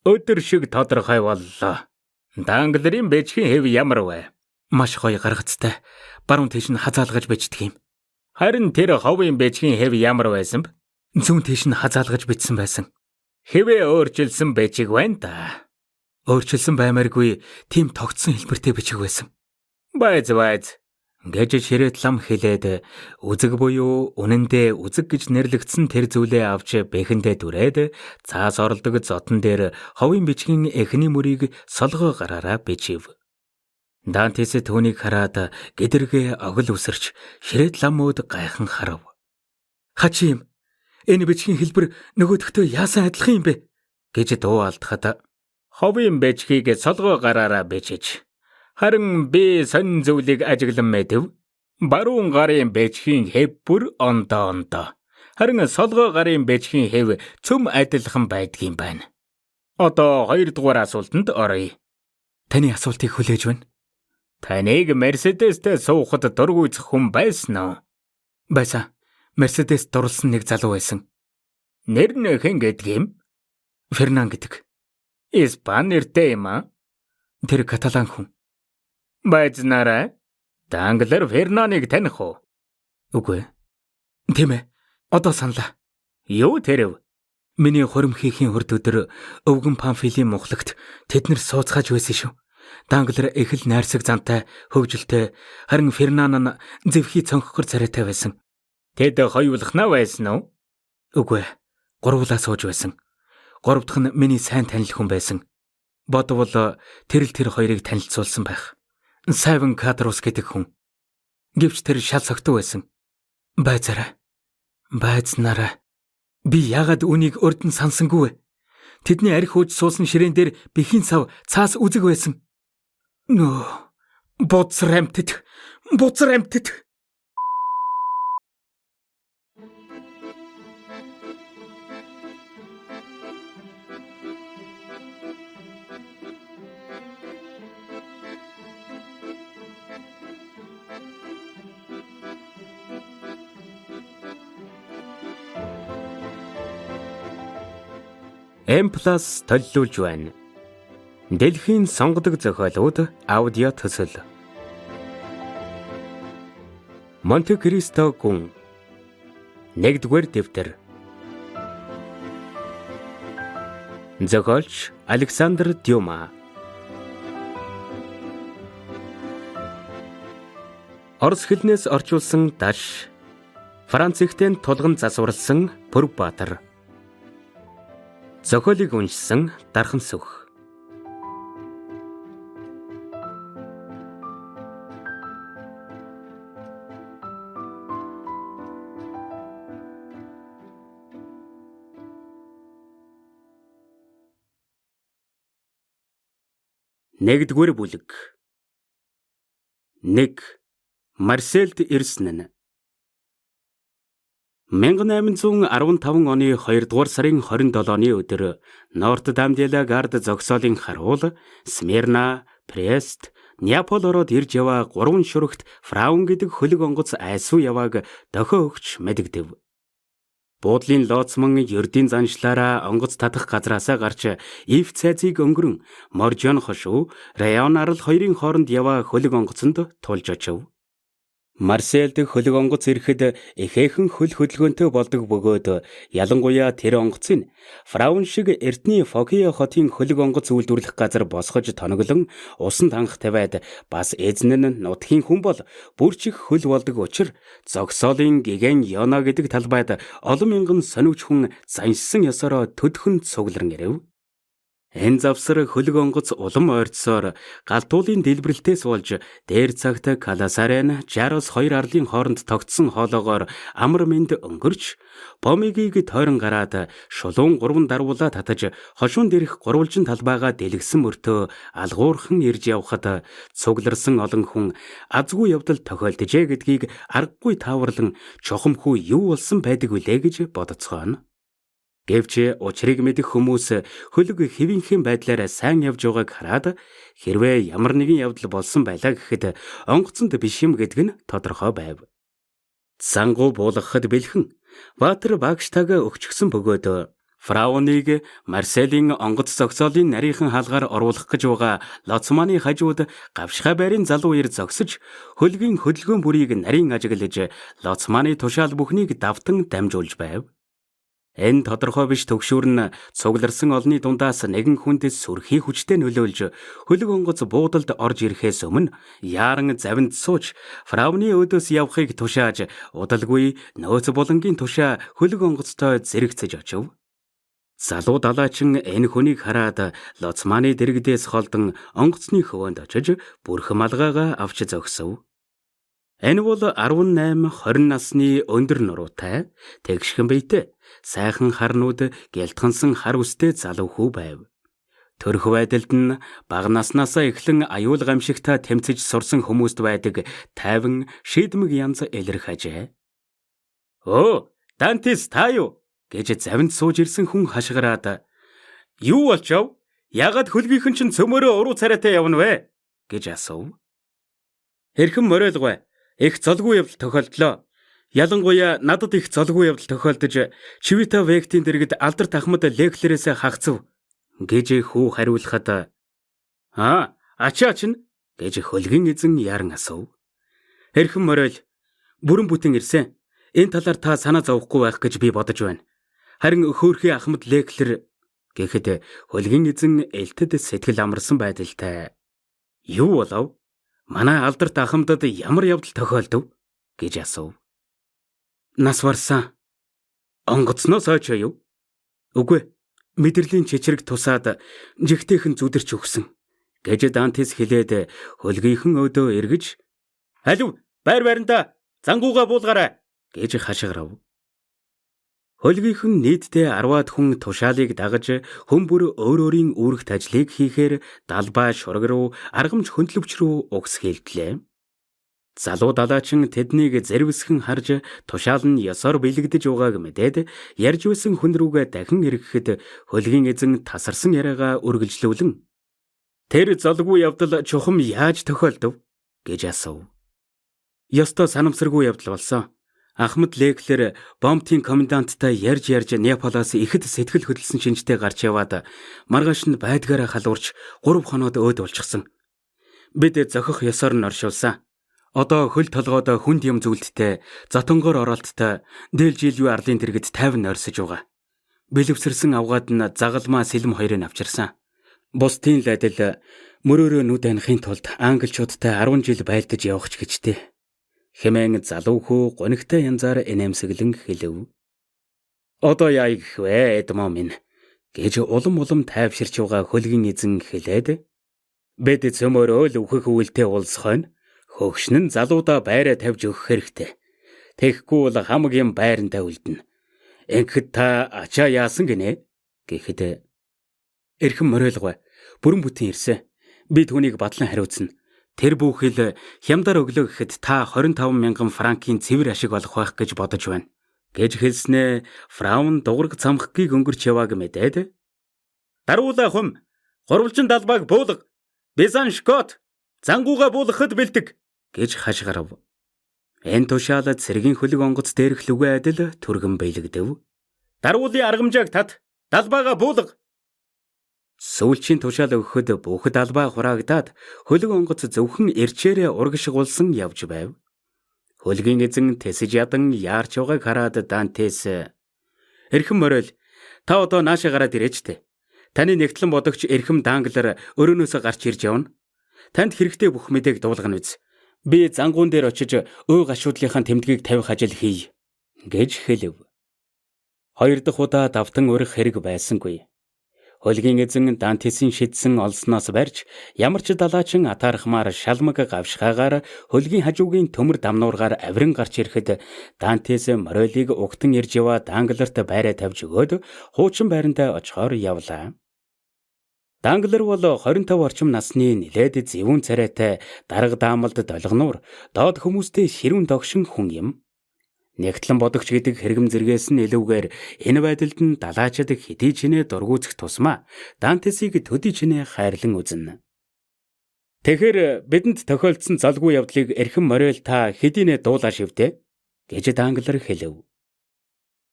Өдөр шиг тодорхой боллоо. Данглерийн бэжхийн хэв ямар вэ? Маш гоё гаргацтай. Баруун тийш нь хазаалгаж бичдэг юм. Харин тэр ховын бэжхийн хэв ямар байсан бэ? Зүүн тийш нь хазаалгаж бичсэн байсан. Хэвээ өөрчилсөн бэжиг байна да. Өөрчилсөн баймааргүй тийм тогтсон хэлбэртэй бичиг байсан. Байз байз гэж ширээт лам хэлээд үзэг буюу үнэндээ үзэг гэж нэрлэгдсэн тэр зүйлээ авч бэхэндээ дүрээд цаас оролдог зотон дээр ховын бичгийн эхний мөрийг солгоо гараараа бичив. Дантес түүнийг хараад гэдэргээ огл үсэрч ширээт ламууд гайхан харав. Хачи юм. Энэ бичгийн хэлбэр нөгөөдөгтөө яасан адилхан юм бэ? гэж дуу алдахад ховын бичгийг солгоо гараараа бичиж харин би сонин зүйлийг ажиглан мэдв. Баруун гарын бичгийн хэв бүр ондоо ондоо. Харин солгоо гарын бичгийн хэв цөм адилхан байдгийн байна. Одоо хоёрдугаар асуултанд оръё. Таны асуултыг хүлээж байна. Таныг Мерседестэй суухад дургүйцэх хүн байсан уу? Байсан. Мерседес дурлсан нэг залуу байсан. Нэр нь хэн гэдэг юм? Фернан гэдэг. Испани нэртэй юм аа? Тэр каталан хүн. Байзнараа Данглер Фернаныг таних уу? Үгүй. Тийм ээ. Одоо саналаа. Юу тэрв? Миний хурим хийхийн хурд өдөр өвгөн памфилийн мухлагт тэд нар сууцгааж байсан шүү. Данглер их л найрсаг зантай, хөвгөлтэй, харин Фернан нь зэвхий цонхгор царайтай байсан. Тэд хоёулахнаа байсан уу? Үгүй. Гурвуулаа сууж байсан. Гурав дахь нь миний сайн танил хүн байсан. Бодвол тэр л тэр хоёрыг танилцуулсан байх. Сайвен Кадрус гэдэг хүн. Гэвч тэр шал согтуу байсан. Байцаараа. Байцнараа. Би яагаад үнийг нь сансангүй вэ? Тэдний арх хууж суусан ширээн дээр бэхийн сав цаас үзэг байсан. Нөө. Буцар амтд. M+ төлөвлөж байна. Дэлхийн сонгодог зохиолууд аудио төсөл. Монте Кристо гүн. Нэгдүгээр дэвтэр. Зохиолч Александр Дюма. Орос хэлнээс орчуулсан Даш. Франц ихтэн тулган засварласан Пүрбаатар. Зохиолыг уншсан Дархан сүх. Нэгдүгээр бүлэг. 1 Марселд ирсэн нь 1815 оны 2 дугаар сарын 27-ны өдөр Норт Дамдела гард зогсоолын харуул Смирна, Прест, Неаполь ороод ирж яваа гурван шүрэгт Фраун гэдэг хөлөг онгоц айсуу явааг дохио өгч мэдэгдэв. Буудлын лооцмон ердийн заншлаараа онгоц татах газраасаа гарч Ив цайзыг өнгөрөн Моржон хошуу Район арал хоёрын хооронд яваа хөлөг онгоцонд тулж очив. Марселд хөлөг онгоц ирэхэд ихээхэн хөл хөдөлгөөнтэй болдог бөгөөд ялангуяа тэр онгоцыг Фраун шиг Эртний Фокио хотын хөлөг онгоц үйлдвэрлэх газар босгож тоноглон усан танх тавиад бас эзэн нь нутгийн хүн бол бүрчих хөл болдог учраа зогсоолын гигэн Йона гэдэг талбайд олон мянган сониуч хүн заншсан ёсороо төдхөн цугларн ирэв. Энэ завсар хөлөг онгоц улам ойрцсоор галтуулын дэлбэрэлтээс болж дээр цагт Каласарен Жарос хоёр арлын хооронд тогтсон хоолоогоор амар мэнд өнгөрч Помигийг тойрон гараад шулуун гурван дарвуулаа татаж хошуун дээрх гурвалжин талбайгаа дэлгэсэн мөртөө алгуурхан ирж явхад цугларсан олон хүн азгүй явдал тохиолджээ гэдгийг аргагүй тааварлан чухамхүү юу болсон байдаг вүлээ гэж бодоцгооно. Гэвч учрыг мэдэх хүмүүс хөлөг хэвийнхэн байдлаар сайн явж байгааг хараад хэрвээ ямар нэгэн явдал болсон байлаа гэхэд онгоцонд биш юм гэдг нь тодорхой байв. Сангу буулгахад бэлхэн Баатар багштайгаа өгчгсөн бөгөөд Фрауныг Марселийн онгоц зогсоолын нарийнхан хаалгаар оруулах гэж байгаа Лоцманы хажууд гавшихай байрын залуу ир зогсож хөлгийн хөдөлгөөн бүрийг нарийн ажиглаж Лоцманы тушаал бүхнийг давтан дамжуулж байв. Энэ тодорхой биш төгшүүр нь цугларсан олны дундаас нэгэн хүндэс сүрхий хүчтэй нөлөөлж хөлөг онгоц буудалд орж ирэхээс өмнө яаран завинд сууж фрауны өөдөөс явахыг тушааж удалгүй нөөц булангийн тушаа хөлөг онгоцтой зэрэгцэж очив. Залуу далайчин энэ хүнийг хараад Лоцманы дэрэгдээс холдон онгоцны хөвөнд очиж бүрхэм алгаагаа авч зогсов. Энэ бол 18 20 насны өндөр нуруутай тэгшхэн биетэй сайхан харнууд гялтгансан хар үстэй залуу хүү байв. Төрх байдалд нь бага наснаасаа эхлэн аюул гамшигтай тэмцэж сурсан хүмүүст байдаг тайван шийдмэг янз илэрхажээ. "Өө, Дантис та юу?" гэж завинд сууж ирсэн хүн хашгираад "Юу болчов? Ягаад хөлгийнхэн чинь цөмөрөө уруу царайтай явна вэ?" гэж асуув. "Хэрхэн морийлгой? Их золгүй явдал тохиолдлоо. Ялангуяа надад их золгүй явдал тохиолдож Чивита Вектийн дэргэд алдарт ахмад Леклерээс хагцв гэж хүү хариулахад "Аа, ачаа чинь" гэж хөлгийн эзэн яран асуув. "Хэрхэн морийл? Бүрэн бүтэн ирсэн. Энэ талаар та санаа зовхгүй байх гэж би бодож байна. Харин хөөхий Ахмад Леклер гэхэд хөлгийн эзэн элтэд сэтгэл амарсан байдалтай. Юу болов? Манай алдарт ахмадад ямар явдал тохиолдов? гэж асуув. Нас барсан. Онгоцноос ойч юу? Үгүй. Мэдрэлийн чичрэг тусаад жигтэйхэн зүдэрч өгсөн. гэж Дантис хэлээд хөлгийнхэн өдөө эргэж "Алив байр байранда зангууга буулгаарай" гэж хашгирав. Хөлгийнхэн нийтдээ 10-аад хүн тушаалыг дагаж хүн бүр өөр өөрийн үүрэгт ажлыг хийхээр далбай шураг руу аргамж хөндлөвч рүү угс хэлтлээ. Залуу далаачин тэднийг зэрвсхэн харж тушаал нь ёсоор бэлэгдэж байгааг мэдээд ярьж байсан хүн рүүгээ дахин эргэхэд хөлгийн эзэн тасарсан яриагаа үргэлжлүүлэн Тэр золгүй явдал чухам яаж тохиолдов гэж асуув. Ёстой санамсаргүй явдал болсон. Ахмад Леклер бомтын коменданттай ярьж ярьж Неаполоос ихэд сэтгэл хөдлөсөн шинжтэй гарч яваад маргааш нь байдгаараа халуурч 3 хоноод өөд болчихсон. Бид зохих ёсоор нь оршуулсан. Одоо хөл толгойд хүнд юм зүйлдтэй, затонгоор оролттой, дээл жил юу арлын дэргэд 50 нойрсож байгаа. Бэлэвсэрсэн авгаад нь загалмаа сэлэм хоёрыг авчирсан. Бусдын лайдал мөрөөрөө нүд анихын тулд англичуудтай 10 жил байлдаж явах ч гэжтэй хэмээн залуу хөө гонигтай янзаар инээмсэглэн хэлэв. Одоо яа гэх вэ эдмоо минь гэж улам улам тайвширч байгаа хөлгийн эзэн хэлээд бэд цөмөрөө л үхэх уулзах нь хөгшин нь залуудаа байраа тавьж өгөх хэрэгтэй. Тэгэхгүй бол хамгийн байрандаа үлдэнэ. Ингэхэд та ачаа яасан гинэ? гэхэд эрхэм морийлгой бүрэн бүтэн ирсэн. Би түүнийг батлан хариуцна. Тэр бүхэл хямдар өглөө гэхэд та 25 мянган франкийн цэвэр ашиг олох байх гэж бодож байна. гэж хэлснээ Фраун дуураг цамхгийг өнгөрч явааг мэдээд даруулаа хум гурвалжин далбааг буулга! Бизан Шкот зангууга буулгахад бэлтэг гэж хашгирав. Энэ тушаал цэргийн хөлөг онгоц дээрх лүгэ адил түргэн бэлэгдэв. Даруулын аргамжааг тат! Далбаага буулга Сүүлчийн тушаал өгөхөд бүхэд албаа хураагдаад хөлөг онгоц зөвхөн эрчээрээ урагшгуулсан явж байв. Хөлгийн эзэн тэсэж ядан яарч байгааг хараад Дантес "Эрхэм морил, та одоо наашаа гараад ирээч тэ. Таны нэгтлэн бодогч эрхэм Данглер өрөөнөөсөө гарч ирж явна. Танд хэрэгтэй бүх мэдээг дуулгана биз. Би зангуун дээр очиж өө гашуудлынхаа тэмдгийг тавих ажил хий" гэж хэлв. Хоёр дахь удаа давтан урих хэрэг байсангүй. Хөлгийн эзэн Дантесийн шидсэн олсноос барьж ямар ч далаачин атаархмаар шалмаг гавшхаагаар хөлгийн хажуугийн төмөр дамнуургаар авиран гарч ирэхэд Дантес Морелиг угтан ирж яваа Данглерт байраа тавьж өгөөд хуучин байрандаа очихоор явлаа. Данглер бол 25 орчим насны нилээд зэвүүн царайтай дарга даамалд долгонуур доод хүмүүстэй ширүүн догшин хүн юм. Нэгтлэн бодогч гэдэг хэрэгэм зэргээс нь илүүгээр энэ байдалд нь далаачид хэдий чинээ дургуутсах тусмаа Дантесийг төдий чинээ хайрлан үзнэ. Тэгэхээр бидэнд тохиолдсон залгүй явдлыг эрхэм морил та хэдийнэ дуулаа шивдэ гэж Данглер хэлэв.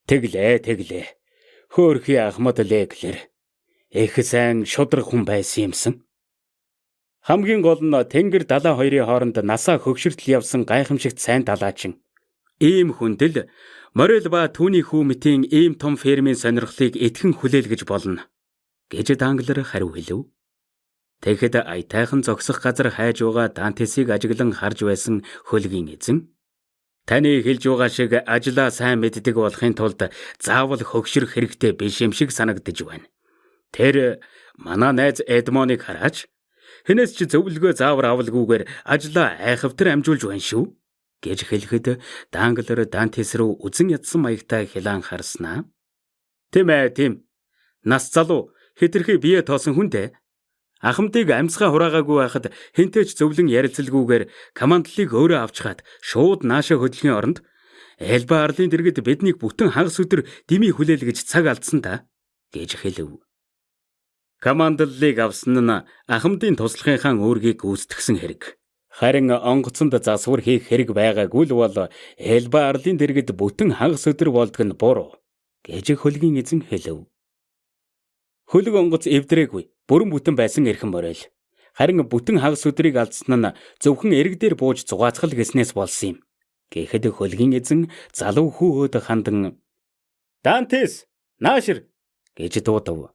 Тэглээ, тэглээ. Хөөхий Ахмад Леклер их сайн шудраг хүн байсан юмсан. Хамгийн гол нь Тэнгэр далаа хоёрын хооронд насаа хөгшөртөл явсан гайхамшигт сайн далаачин. Ийм хүндэл Морил ба түүний хүү мэтийн ийм том фермийн сонирхлыг итгэн хүлээлгэж болно гэж Данглер хариу хэлв. Тэгэхэд аятайхан зогсох газар хайж байгаа Дантесийг ажиглан харж байсан хөлгийн эзэн таны хэлж байгаа шиг ажлаа сайн мэддэг болохын тулд заавал хөгшрөх хэрэгтэй биш юм шиг санагдаж байна. Тэр манай найз Эдмоныг хараач хэнээс ч зөвлөгөө заавар авалгүйгээр ажлаа айхавтар амжуулж байна шүү гэж хэлэхэд Данглер Дантес рүү үзен ядсан маягтай хилан харснаа. Тийм ээ, тийм. Нас залуу хэтэрхий бие тоосон хүн дээ. Ахмадыг амьсгаа хураагаагүй байхад хинтээч зөвлөн ярилцалгүйгээр командлыг өөрөө авчгаад шууд нааша хөдөлгөхийн оронд Элба арлын дэргэд биднийг бүтэн хагас өдөр дими хүлээлгэж цаг алдсан та гэж хэлв. Командлыг авсан нь Ахмадын туслахынхаа үүргийг гүйцэтгсэн хэрэг. Харин онгоцонд засвар хийх хэрэг байгаагүй л бол Элба арлын дэргэд бүтэн хагас өдөр болдг нь буруу гэж хөлгийн эзэн хэлв. Хөлөг онгоц эвдрээгүй бүрэн бүтэн байсан эрхэм морил. Харин бүтэн хагас өдрийг алдсан нь зөвхөн эрэг дээр бууж зугаацгал гэснээс болсон юм. Гэхэд хөлгийн эзэн залуу хөөд хандан Дантес наашир гэж дуудав.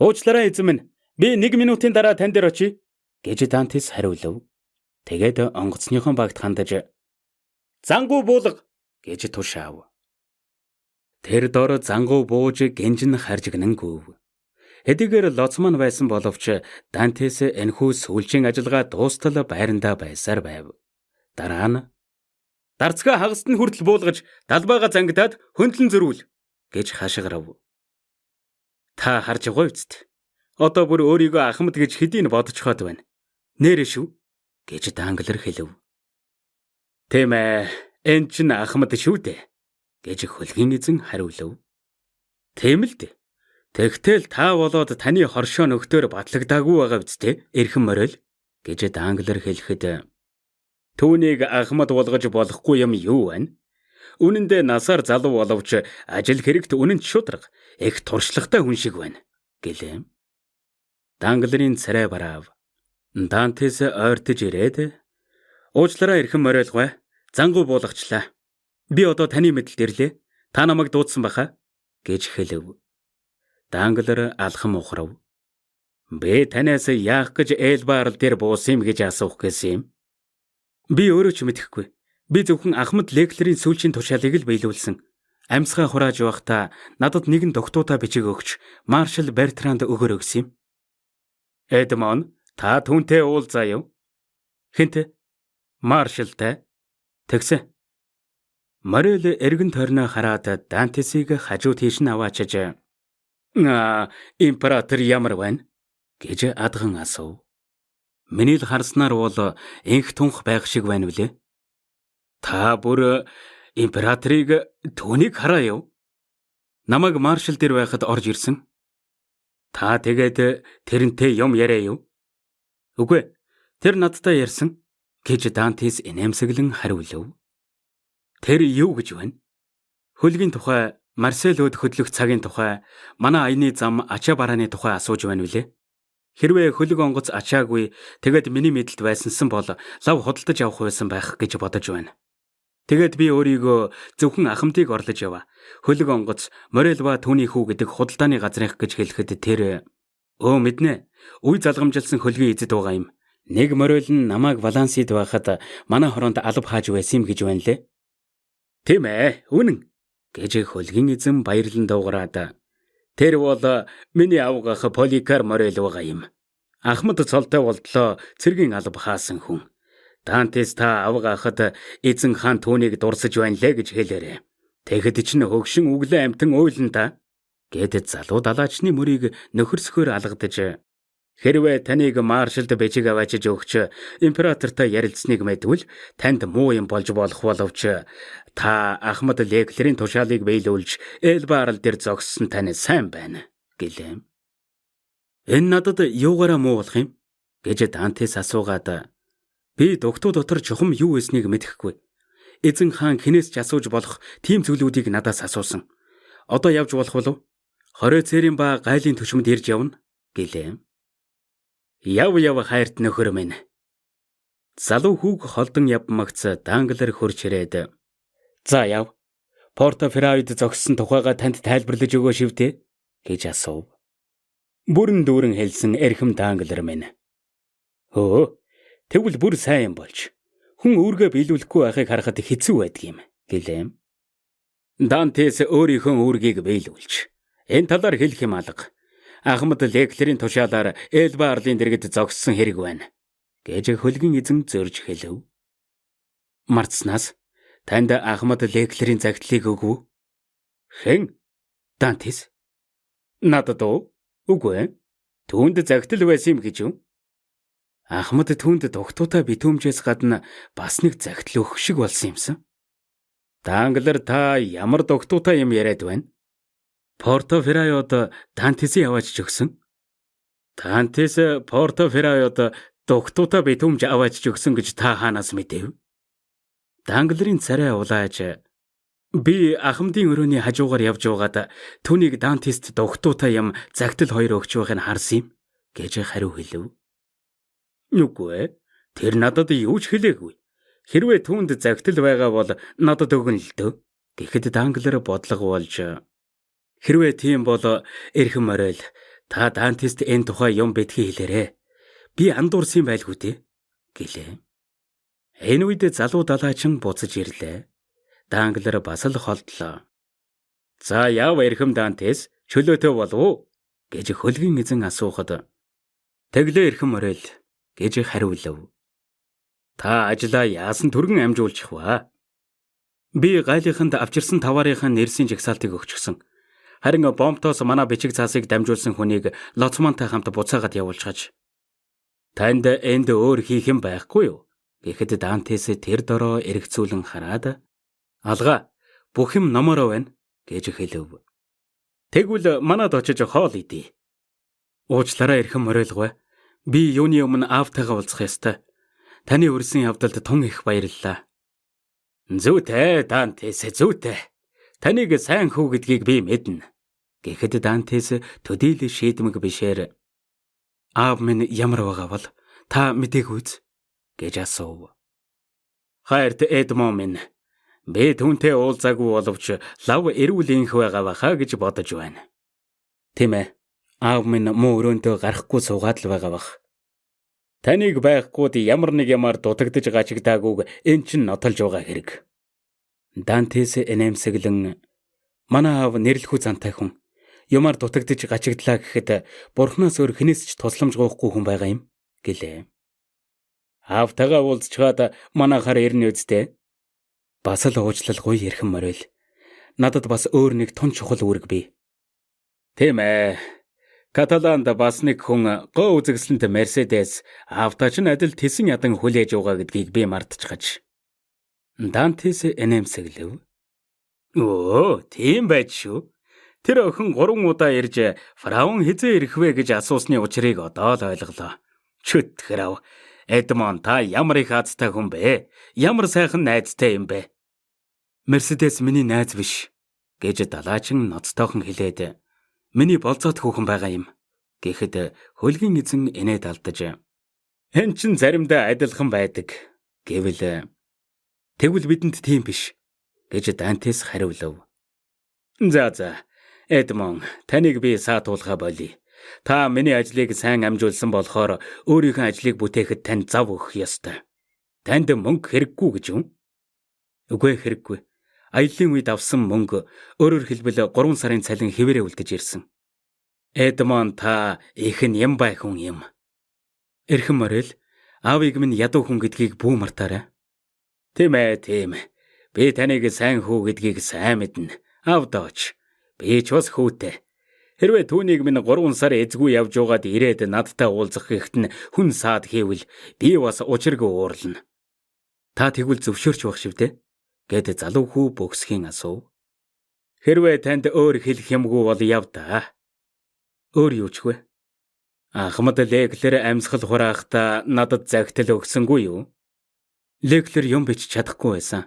Уучлаарай эзэн минь. Би 1 минутын дараа тань дээр очие гэж Дантес хариулв. Тэгээд онгоцныхон багт хандаж Зангуу буулга гэж тушаав. Тэр дор зангуу бууж гинжин харжигнангүйв. Хэдийгээр лоцман байсан боловч Дантес энхүү сүүлчийн ажиллагаа дуустал байрандаа байсаар байв. Дараа нь Дарцгаа хагаст нь хүртэл буулгаж далбайгаа зангидаад хөндлөн зөрүүл гэж хашгирав. Та харж байгаа үст. Одоо бүр өөрийгөө ахмад гэж хэдийн бодцоход байна. Нэрэ шүү гэж Данглер хэлв. Тийм ээ, энэ ч ахмад шүү дээ гэж хөлгийн эзэн хариулв. Тийм л дээ. Тэгтэл та болоод таны хоршоо нөхдөр батлагдаагүй байгаа биз дээ? Эрхэм морил гэж Данглер хэлэхэд түүнийг ахмад болгож болохгүй юм юу вэ? Үнэн дээр насаар залуу боловч ажил хэрэгт үнэн шудраг их туршлагатай хүн шиг байна гэлээ. Данглерийн царай бараав. Дантес ойртож ирээд уучлаарай эрхэм морилгой. Зангуу буулгачлаа. Би одоо таны мэдэлд ирлээ. Та намайг дуудсан баха гэж хэлв. Данглер алхам ухрав. Би танаас яах гэж Элбарл дээр буусан юм гэж асуух гэсэн юм. Би өөрөө ч мэдэхгүй. Би зөвхөн Ахмад Леклерийн сүүлчийн тушаалыг л биелүүлсэн. Амьсгаа хурааж явахдаа надад нэгэн докторта бичиг өгч Маршал Бертранд өгөр өгсөн юм. Эдмон, та түүнтэй уулзаа юу? Хинт? Маршалтай. Тэгсэн. Морел эргэн тойрноо хараад Дантесийг хажуу тийш нь аваачиж "Аа, император ямар байна?" гэж адган асуув. Миний л харснаар бол инх тунх байх шиг байна вүлээ. Та бүр императорыг түүнийг хараа юу? Намайг маршал дээр байхад орж ирсэн. Та тэгээд тэрнтэй юм яриа юу? Үгүй. Тэр надтай ярьсан гэж Дантес инээмсэглэн хариулв. Тэр юу гэж байна? Хөлгийн тухай, Марселод хөдлөх цагийн тухай, манай аяны зам ачаа барааны тухай асууж байна үлээ. Хэрвээ хөлөг онгоц ачаагүй тэгээд миний мэдэлд байсансан бол лав худалдаж авах байсан байх гэж бодож байна. Тэгээд би өөрийгөө зөвхөн ахмадыг орлож яваа. Хөлөг онгоц, Морел ба түүний хүү гэдэг худалдааны газрынх гэж хэлэхэд тэр өө мэднэ. Үе залгамжилсан хөлгийн эзэд байгаа юм. Нэг Морел нь намайг балансид байхад манай хороонд алба хааж байсан юм гэж байна лээ. Тийм ээ, үнэн гэж хөлгийн эзэн баярлан дуугараад тэр бол миний авгах поликар морел байгаа юм. Ахмад цолтой болдлоо цэргийн алба хаасан хүн. Дантес та авгахад эзэн хаан түүнийг дурсаж байна лээ гэж хэлээрэ. Тэгэхэд чинь хөгшин өглөө амтан уйлан та гэдэд залуу далаачны мөрийг нөхөрсгөөр алгадаж Хэрвээ таныг маршалд бэжиг аваачиж өгч императортой ярилцсныг мэдвэл танд муу юм болж болох боловч та Ахмад Леклерийн тушаалыг биелүүлж Элбарл дээр зогссон тань сайн байна гэлээ. Энэ надад юугаараа муу болох юм гэж Дантес асуугаад би дугтуу дотор чухам юу байсныг мэдэхгүй. Эзэн хаан хинээс ч асууж болох тийм зүйлүүдийг надаас асуусан. Одоо явж болох болов? Хорой цэрийн ба гайлын төчмөд ирж явна гэлээ. Яв яв хайрт нөхөр минь. Залуу хүүг холдон явмагц данглэр хурч ирээд. За яв. Порто Ферраид зогссон тухайга танд тайлбарлаж өгөө шивтээ гэж асуув. Бүрэн дүүрэн хэлсэн эрхэм данглэр минь. Өө, тэгвэл бүр сайн юм болж. Хүн өөргөө биелүүлэхгүй байхыг харахад хэцүү байдгийм гэлээ. Дантес өөрийнхөө үүргийг биелүүлж энэ талаар хэлэх юм алга. Ахмад лекторийн тушаалаар Элба арлын дэргэд зогссон хэрэг байна гэж хөлгийн эзэн зөрж хэлв. Марцнаас танд Ахмад лекторийн загтлыг өгв. Хэн? Дантес. Надад уу? Үгүй. Түүнд загтал байсан юм гэж юу? Ахмад түүнд дугтуутай битүүмжээс гадна бас нэг загтал өгөх шиг болсон юмсан. Данглер та ямар дугтуутай юм яриад байна? Порто Феррайод Тантисийг аваач өгсөн. Тантис Порто Феррайод дугтуутай битүүмж аваач өгсөн гэж та хаанаас мэдэв? Данглерийн царай улааж би ахмадын өрөөний хажуугаар явж байгаад түүнийг Дантист дугтуутай юм загтал хоёр өгч байгааг нь харсан юм гэж хариу хэлв. Нүггүй. Тэр надад юу ч хэлээгүй. Хэрвээ түүнд загтал байгаа бол надад өгнө л дөө. Тэгэхэд Данглер бодлого болж хэрвээ тийм бол эрхэм морил та Дантист энэ тухай юм битгий хэлээрэ. Би андуурсан байлгүй дээ гэлээ. Энэ үед залуу далаачин буцаж ирлээ. Данглер бас л холдлоо. За яав эрхэм Дантес чөлөөтэй болов гэж хөлгийн эзэн асуухад Тэглээ эрхэм морил гэж хариулв. Та ажлаа яасан түргэн амжуулчих ба. Би гайлынханд авчирсан таваарынхаа нэрсийн жагсаалтыг өгчихсөн. Харин бомбтоос манай бичиг цаасыг дамжуулсан хүнийг лоцмонтой хамт буцаагаад явуулчихаж. Танд энд өөр хийх юм байхгүй юу? Гэхэд Дантес тэр дороо эргцүүлэн хараад алга бүх юм номороо байна гэж хэлв. Тэгвэл манад очиж хоол идэ. Уучлаарай эрхэм морилгой. Би юуны өмнө аавтайгаа уулзах ёстой. Таны өрсөн явдалд тун их баярлалаа. Зүйтэй Дантес зүйтэй. Таныг сайн хүү гэдгийг би мэднэ. Гэхэд Дантес төдийл шийдмэг бишээр аав минь ямар байгаа бол та мдэггүйз гэж асуув. Хайрт Эдмон минь би түнтэй уулзаагүй боловч лав эрүүл инх байгаа баха гэж бодож байна. Тийм ээ. Аав минь муу өрөөндөө гарахгүй суугаад л байгаа бах. Таныг байхгүйд ямар нэг ямаар дутагдж гачигдаагүйг эн чин нотолж байгаа хэрэг. Дантес энэмсэглэн манай аав нэрлэхүү зантай хүн. Юмар дутагдж гачигдлаа гэхэд бурхнаас өөр хинээс ч тусламж гоохгүй хүн байгаа юм гэлээ. Аавтайгаа уулзчаад манайхаар ирнэ үсттэй. Бас л уучлалгүй ярих морил. Надад бас өөр нэг тун чухал үүрэг бий. Тийм ээ. Каталанд бас нэг хүн гоо үзэгсэлэнт Мерседес авточ нь адил тесэн ядан хүлээж байгаа гэдгийг би мартчихаж. Дантес энэмсэглэв. Оо, тийм байж шүү. Тэр охин 3 удаа ирж фраун хизээ ирэх вэ гэж асуусны учрыг одоо л ойлголоо. Чөт хэрав. Эдмон та ямар их азтай хүн бэ? Ямар сайхан найзтай юм бэ? Мерседес миний найз биш гэж далаачин ноцтойхон хэлээд Миний болцоод хүүхэн байгаа юм. Гэхэд хөлгийн эзэн инээд алдаж "Эн чин заримдаа адилхан байдаг" гэвэл "Тэгвэл бидэнд тийм биш" гэж Дантес хариулв. За за. Эдмон, таныг би саатуулга болъё. Та миний ажлыг сайн амжуулсан болохоор өөрийнхөө ажлыг бүтээхэд тань зав өгөх ёстой. Танд мөнгө хэрэггүй гэж юм? Үгүй хэрэггүй аяллаа үед авсан мөнгө өөрөөр хэлбэл 3 сарын цалин хэвээрээ үлдэж ирсэн. Эдмон та их нь юм бай хүн юм. Эрхэм морил аавыг минь ядуу хүн гэдгийг бүү мартаарай. Тийм ээ, тийм. Би таныг сайн хүү гэдгийг сайн мэднэ. Авдооч. Би ч бас хүүтэй. Хэрвээ түүнийг минь 3 сар эзгүй явж байгаад ирээд надтай уулзах гэхэд нь хүн саад хийвэл би бас учиргүй уурлна. Та тэгвэл зөвшөөрч байх шивдэ гэд залуу хүү бөхсхийн асуув. Хэрвээ танд өөр хэлэх юмгүй бол яв да. Өөр юу ч вэ? Ахмад Леклер амьсгал хураахта надад загтал өгсөнгүй юу? Леклер юм бич чадахгүй байсан.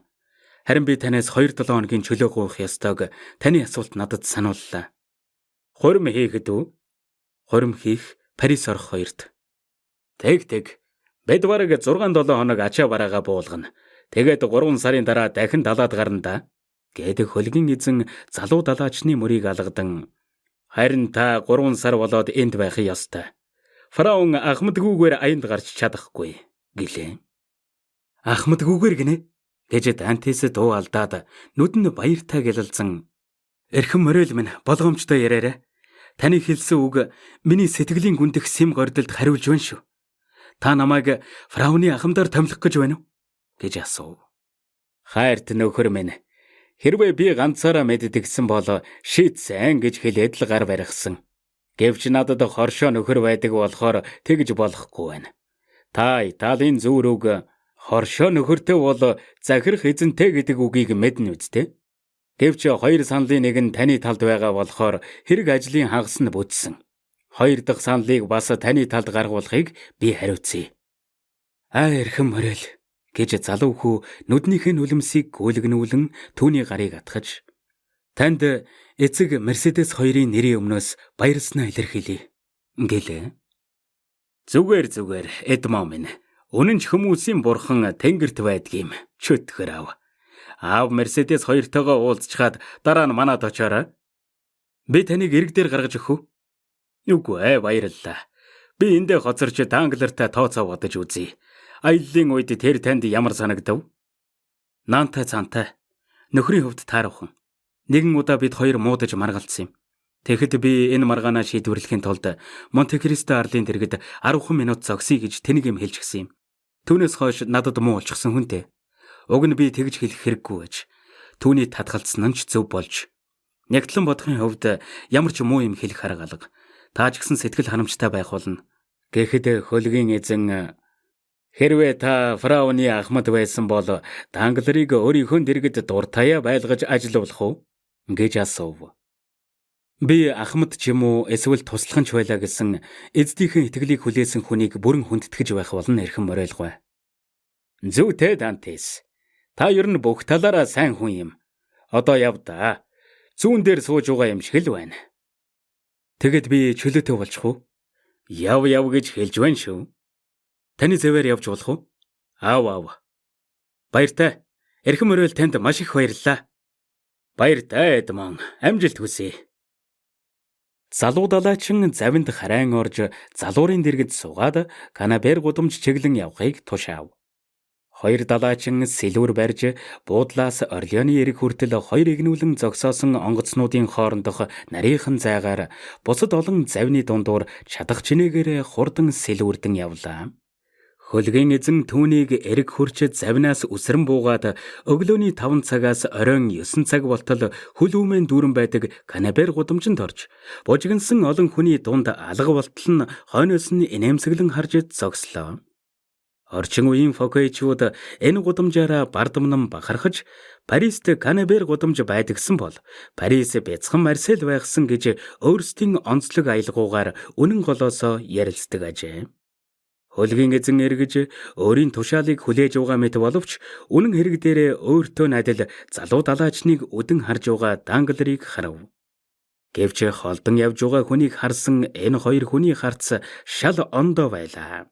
Харин би танаас 2-7 хоногийн чөлөө гуйх ёстойг таны асуулт надад санууллаа. Хурим хийхэд үү? Хурим хийх Парис орох хоёрт. Тэг тэг. Бид бараг 6-7 хоног ачаа бараага буулгана. Тэгээд 3 сарын дараа дахин далаад гарна да. Гэдэг хөлгийн эзэн залуу далаачны мөрийг алгадан харин та 3 сар болоод энд байх ёстой. Фараон ахмадгүйгээр аянд гарч чадахгүй гэлээ. Ахмадгүйгээр гинэ гэж Дантес дуу алдаад нүдэн баяртай гэлэлцэн Эрхэм мөрөөл минь болгоомжтой яриараа. Таны хэлсэн үг миний сэтгэлийн гүндэх сэм гордолд хариулж байна шүү. Та намайг фрауны ахмадаар томилох гэж байна уу? гэж асуув. Хайрт нөхөр минь хэрвээ би ганцаараа мэддэгсэн бол шийд сайн гэж хэлээд л гар барихсан. Гэвч надад хоршоо нөхөр байдаг болохоор тэгж болохгүй байна. Та Италийн зүүрөг хоршоо нөхөртэй бол захирах эзэнтэй гэдэг үгийг мэднэ үсттэй. Гэвч хоёр саналын нэг нь таны талд байгаа болохоор хэрэг ажлын хагас нь бүтсэн. Хоёр дахь саналыг бас таны талд гаргуулахыг би хариуцъя. Аа эрхэм мөрөл гэж залуу хүү нүднийхээ нүлэмсийг гүйлгнүүлэн түүний гарыг атгаж танд эцэг Мерседес хоёрын нэрийн өмнөөс баярлснаа илэрхийлье. Ингээл. Зүгээр зүгээр Эдмон минь Үнэн ч хүмүүсийн бурхан тэнгэрт байдгийм. Чөтгөр ав. Аав Мерседес хоёртойгоо уулзчаад дараа нь манад очоорой. Би таныг эрг дээр гаргаж өгөх үү? Үгүй ээ баярлалаа. Би эндээ хоцорч танглертай тооцоо бодож үзье. Аяллаа үед тэр танд ямар санагдав? Наантай цаантай. Нөхрийн хувьд таарахын. Нэгэн удаа бид хоёр муудаж маргалцсан юм. Тэгэхэд би энэ маргаанаа шийдвэрлэхийн тулд Монте Кристо арлын дэргэд 10 минут зогсъё гэж тэнийг юм хэлж гисэн юм. Түүнээс хойш надад муу болчихсон хүнтэй. Уг нь би тэгж хэлэх хэрэггүй байж. Түүний татгалцсан нь ч зөв болж. Нягтлан бодохын хувьд ямар ч муу юм хэлэх арга алга. Та ч гэсэн сэтгэл ханамжтай байх болно. Гэхэд хөлгийн эзэн Хэрвээ та фрауны ахмад байсан бол танглерыг өөрийнхөө дэргэд дуртаяа байлгаж ажиллуулах уу? гэж асуув. Би ахмад ч юм уу эсвэл туслахын ч байлаа гэсэн эздийнхээ итгэлийг хүлээсэн хүнийг бүрэн хүндэтгэж байх болно эрхэм морайлгүй. Зүйтэй Дантес. Та ер нь бүх талаараа сайн хүн юм. Одоо яв да. Зүүн дээр сууж байгаа юм шиг л байна. Тэгэд би чөлөөтэй болчих уу? Яв яв гэж хэлж байна шүү. Таны зэвээр явж болох уу? Аав аав. Баяртай. Эрхэм мөрөөл танд маш их баярлалаа. Баяртай Эдмон. Амжилт хүсье. Залуу далайчин завинд харайн орж залуурын дэргэд суугаад канабер гудамж чиглэн явахыг тушаав. Хоёр далайчин сэлвэр барьж буудлаас Орлеоны эрэг хүртэл хоёр игнүүлэн зогсоосон онгоцнуудын хоорондох нарийнхан зайгаар бусад олон завны дундуур чадах чинээгээр хурдан сэлвэрдэн явлаа. Хөлгийн эзэн түүнийг эрг хурч завнаас үсрэн буугаад өглөөний 5 цагаас оройн 9 цаг болтол хөл үүмэн дүүрэн байдаг канабер гудамжинд орж бужигнсан олон хүний дунд алга болтол нь хойноос нь инээмсэглэн харж зогслоо. Орчин үеийн фокейчүүд энэ гудамжаараа бардамнам бахархаж Парист канабер гудамж байдагсан бол Парис бяцхан Марсель байхсан гэж өөрсдийн онцлог аялгуугаар үнэн голоосоо ярилцдаг ажээ. Хөлгийн эзэн эргэж өөрийн тушаалыг хүлээж байгаа мэт боловч үнэн хэрэг дээрээ өөртөө найдал залуу далаачныг үдэн харж байгаа данглерыг харав. Гэвч холдон явж байгаа хүнийг харсан энэ хоёр хүний харц шал ондоо байлаа.